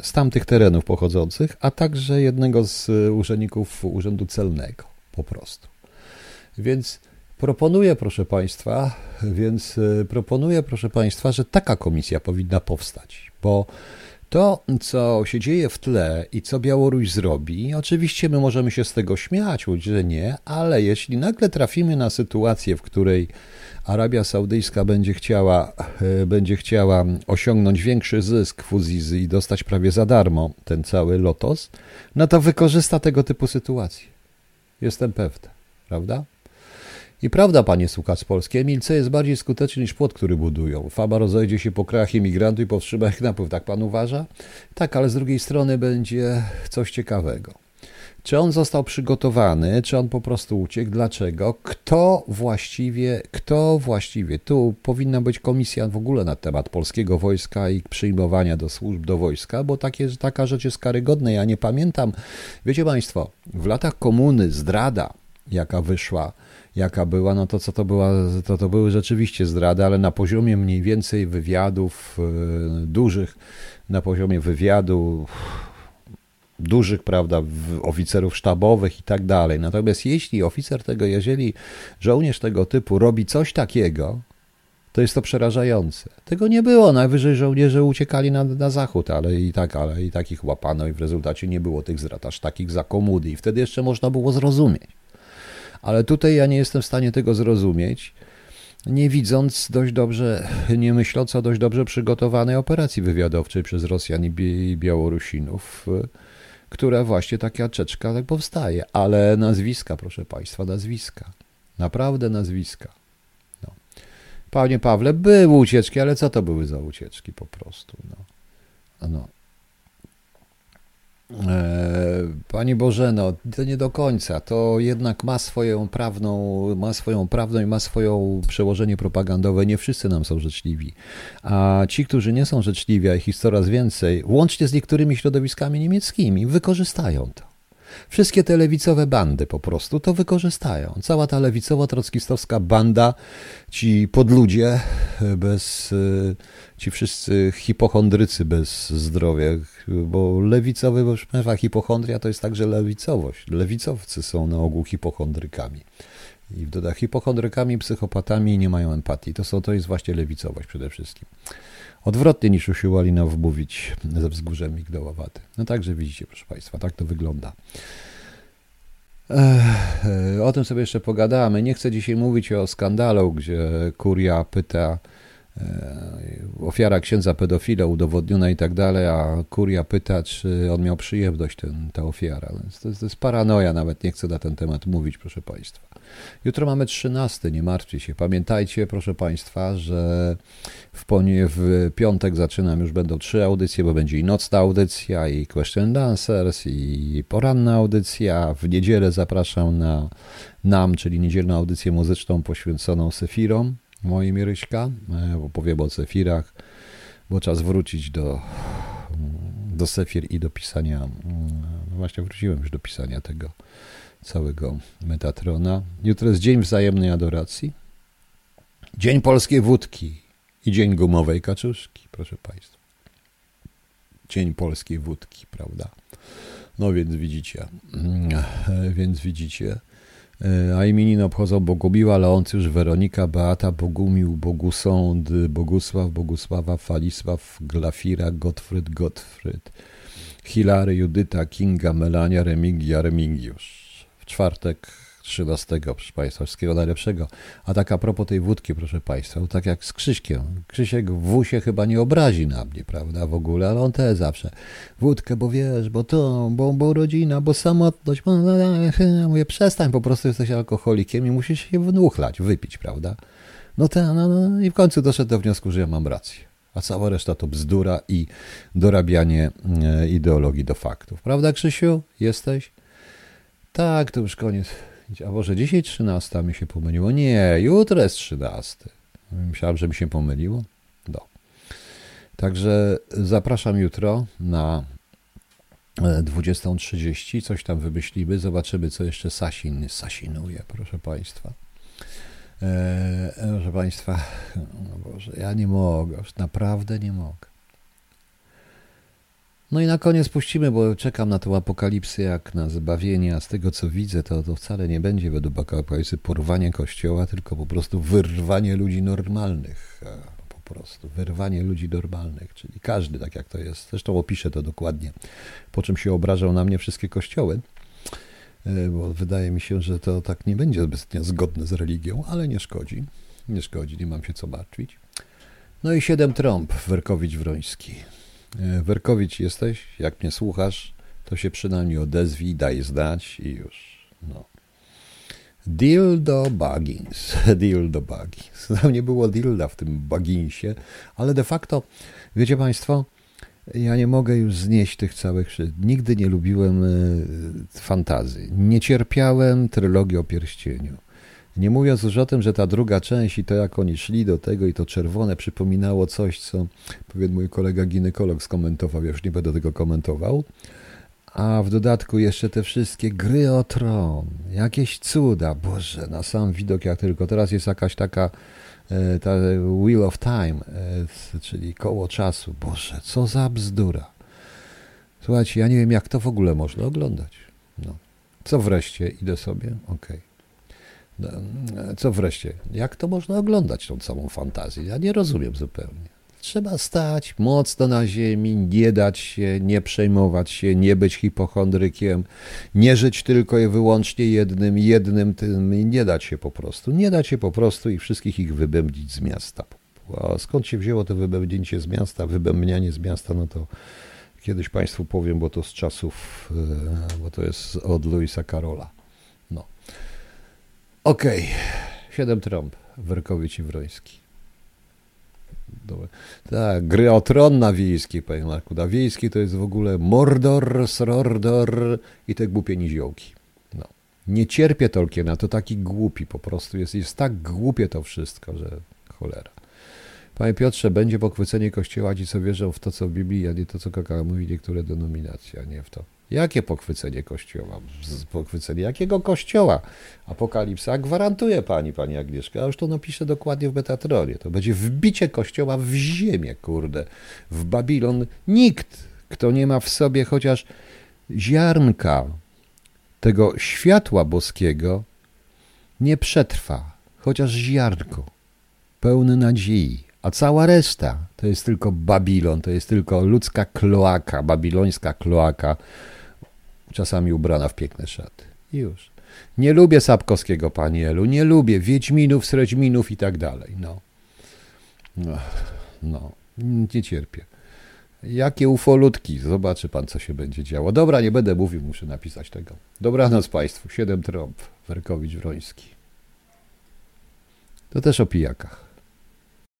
z tamtych terenów pochodzących, a także jednego z urzędników Urzędu Celnego po prostu. Więc proponuję, proszę Państwa, więc e, proponuję, proszę Państwa, że taka komisja powinna powstać, bo to, co się dzieje w tle i co Białoruś zrobi, oczywiście my możemy się z tego śmiać, że nie, ale jeśli nagle trafimy na sytuację, w której Arabia Saudyjska będzie chciała, e, będzie chciała osiągnąć większy zysk fuzji i dostać prawie za darmo ten cały lotos, no to wykorzysta tego typu sytuację. Jestem pewny, prawda? I prawda, panie słuchacz polskie, milce jest bardziej skuteczny niż płot, który budują. Faba rozejdzie się po krajach imigrantów i powstrzyma ich napływ, tak pan uważa? Tak, ale z drugiej strony będzie coś ciekawego. Czy on został przygotowany, czy on po prostu uciekł? Dlaczego? Kto właściwie, kto właściwie? Tu powinna być komisja w ogóle na temat polskiego wojska i przyjmowania do służb do wojska, bo takie, taka rzecz jest karygodna. Ja nie pamiętam, wiecie Państwo, w latach komuny zdrada, jaka wyszła, jaka była, no to co to była, to, to były rzeczywiście zdrady, ale na poziomie mniej więcej wywiadów e, dużych, na poziomie wywiadu dużych, prawda, oficerów sztabowych i tak dalej. Natomiast jeśli oficer tego, jeżeli żołnierz tego typu robi coś takiego, to jest to przerażające. Tego nie było. Najwyżej żołnierze uciekali na, na zachód, ale i tak, ale i takich łapano i w rezultacie nie było tych zdrad aż takich za. I wtedy jeszcze można było zrozumieć. Ale tutaj ja nie jestem w stanie tego zrozumieć, nie widząc dość dobrze, nie myśląc o dość dobrze przygotowanej operacji wywiadowczej przez Rosjan i Białorusinów, która właśnie taka czeczka tak powstaje. Ale nazwiska, proszę Państwa, nazwiska. Naprawdę nazwiska. No. Panie Pawle, były ucieczki, ale co to były za ucieczki po prostu? No. no. E, Pani Bożeno, to nie do końca. To jednak ma swoją prawną, ma swoją prawdą i ma swoją przełożenie propagandowe. Nie wszyscy nam są życzliwi. A ci, którzy nie są życzliwi, a ich jest coraz więcej, łącznie z niektórymi środowiskami niemieckimi, wykorzystają to. Wszystkie te lewicowe bandy po prostu to wykorzystają. Cała ta lewicowo-trockistowska banda, ci podludzie bez, ci wszyscy hipochondrycy bez zdrowia, bo lewicowy, proszę Państwa, hipochondria to jest także lewicowość. Lewicowcy są na ogół hipochondrykami. I w dodatku hipochondrykami, psychopatami nie mają empatii. To, są, to jest właśnie lewicowość przede wszystkim. Odwrotnie niż usiłowali nam wmówić ze wzgórzem migdałowate. No także widzicie, proszę Państwa, tak to wygląda. Ech, o tym sobie jeszcze pogadamy. Nie chcę dzisiaj mówić o skandalu, gdzie kuria pyta E, ofiara księdza pedofila udowodniona i tak dalej, a kuria pyta, czy on miał przyjemność, ten, ta ofiara. To, jest, to jest paranoja, nawet nie chcę na ten temat mówić, proszę Państwa. Jutro mamy 13, nie martwcie się. Pamiętajcie, proszę Państwa, że w, w piątek zaczynam, już będą trzy audycje, bo będzie i nocna audycja, i Question Dancers, i poranna audycja. W niedzielę zapraszam na NAM, czyli niedzielną audycję muzyczną poświęconą Sefirom moim Ryśka, e, opowiem o Sefirach, bo czas wrócić do, do Sefir i do pisania, mm, no właśnie wróciłem już do pisania tego całego Metatrona. Jutro jest Dzień Wzajemnej Adoracji, Dzień Polskiej Wódki i Dzień Gumowej Kaczuszki, proszę Państwa. Dzień Polskiej Wódki, prawda? No więc widzicie, e, więc widzicie, E, a imieniny obchodzą Bogumiła, Leoncjusz, Weronika, Beata, Bogumił, Bogusąd, Bogusław, Bogusława, Falisław, Glafira, Gottfried, Gottfried, Hilary, Judyta, Kinga, Melania, Remigia, Remigiusz. Czwartek 13, proszę Państwa, wszystkiego najlepszego. A tak a propos tej wódki, proszę Państwa, tak jak z Krzyśkiem. Krzysiek w się chyba nie obrazi na mnie, prawda, w ogóle, ale on też zawsze. Wódkę, bo wiesz, bo to, bo, bo rodzina, bo samotność. Bo, mówię, przestań, po prostu jesteś alkoholikiem i musisz się wnuchlać, wypić, prawda. No, te, no, no i w końcu doszedł do wniosku, że ja mam rację. A cała reszta to bzdura i dorabianie e, ideologii do faktów. Prawda, Krzysiu? Jesteś? Tak, to już koniec. A może dzisiaj 13 mi się pomyliło? Nie, jutro jest 13. Myślałem, że mi się pomyliło. No. Także zapraszam jutro na 20.30. E, Coś tam wymyślimy. Zobaczymy, co jeszcze Sasin sasinuje, proszę Państwa. E, proszę Państwa, *laughs* no Boże, ja nie mogę, naprawdę nie mogę. No i na koniec puścimy, bo czekam na tę apokalipsę jak na zbawienie, a z tego co widzę, to, to wcale nie będzie według apokalipsy porwanie kościoła, tylko po prostu wyrwanie ludzi normalnych. Po prostu wyrwanie ludzi normalnych, czyli każdy tak jak to jest. Zresztą opiszę to dokładnie, po czym się obrażał na mnie wszystkie kościoły, e, bo wydaje mi się, że to tak nie będzie zbytnio zgodne z religią, ale nie szkodzi. Nie szkodzi, nie mam się co martwić. No i siedem trąb, Werkowicz-Wroński. E, Werkowicz jesteś? Jak mnie słuchasz, to się przynajmniej odezwij, daj znać i już. No. Dildo Baggins. *laughs* Dildo Baggins. Tam nie było dilda w tym Bagginsie, ale de facto, wiecie Państwo, ja nie mogę już znieść tych całych. Nigdy nie lubiłem e, fantazji. Nie cierpiałem trylogii o pierścieniu. Nie mówiąc już o tym, że ta druga część i to jak oni szli do tego i to czerwone przypominało coś, co pewien mój kolega ginekolog skomentował, ja już nie będę tego komentował. A w dodatku jeszcze te wszystkie gry o tron, jakieś cuda, Boże, na sam widok jak tylko. Teraz jest jakaś taka e, ta Wheel of Time, e, czyli koło czasu. Boże, co za bzdura. Słuchajcie, ja nie wiem jak to w ogóle można oglądać. No. Co wreszcie, idę sobie, okej. Okay. Co wreszcie, jak to można oglądać tą całą fantazję? Ja nie rozumiem zupełnie. Trzeba stać mocno na ziemi, nie dać się, nie przejmować się, nie być hipochondrykiem, nie żyć tylko i wyłącznie jednym, jednym tym nie dać się po prostu. Nie dać się po prostu i wszystkich ich wybębnić z miasta. A skąd się wzięło to wybębnięcie z miasta, wybębnianie z miasta, no to kiedyś Państwu powiem, bo to z czasów, e, bo to jest od Louisa Carola. Okej. Okay. Siedem trąb. Werkowicz i Wroński. Dobra. Tak, gry o tron na wiejskiej, panie Marku. Na wiejskiej to jest w ogóle Mordor, Srordor i te głupie niziołki. No. Nie cierpię Tolkiena, to taki głupi po prostu jest. Jest tak głupie to wszystko, że cholera. Panie Piotrze, będzie pochwycenie Kościoła ci, co wierzą w to, co w Biblii, a nie to, co kakao mówi niektóre denominacje, a nie w to. Jakie pochwycenie kościoła? Pochwycenie jakiego kościoła? Apokalipsa gwarantuje pani, pani Agnieszka, a już to napiszę dokładnie w Metatronie. To będzie wbicie kościoła w ziemię, kurde. W Babilon nikt, kto nie ma w sobie chociaż ziarnka tego światła boskiego, nie przetrwa, chociaż ziarnko, pełny nadziei. A cała reszta to jest tylko Babilon, to jest tylko ludzka kloaka, babilońska kloaka, czasami ubrana w piękne szaty. Już. Nie lubię Sapkowskiego, panielu, nie lubię Wiedźminów, Sredźminów i tak dalej. No. no. No, nie cierpię. Jakie ufolutki. Zobaczy pan, co się będzie działo. Dobra, nie będę mówił, muszę napisać tego. Dobranoc państwu. Siedem trąb. Werkowicz Wroński. To też o pijakach.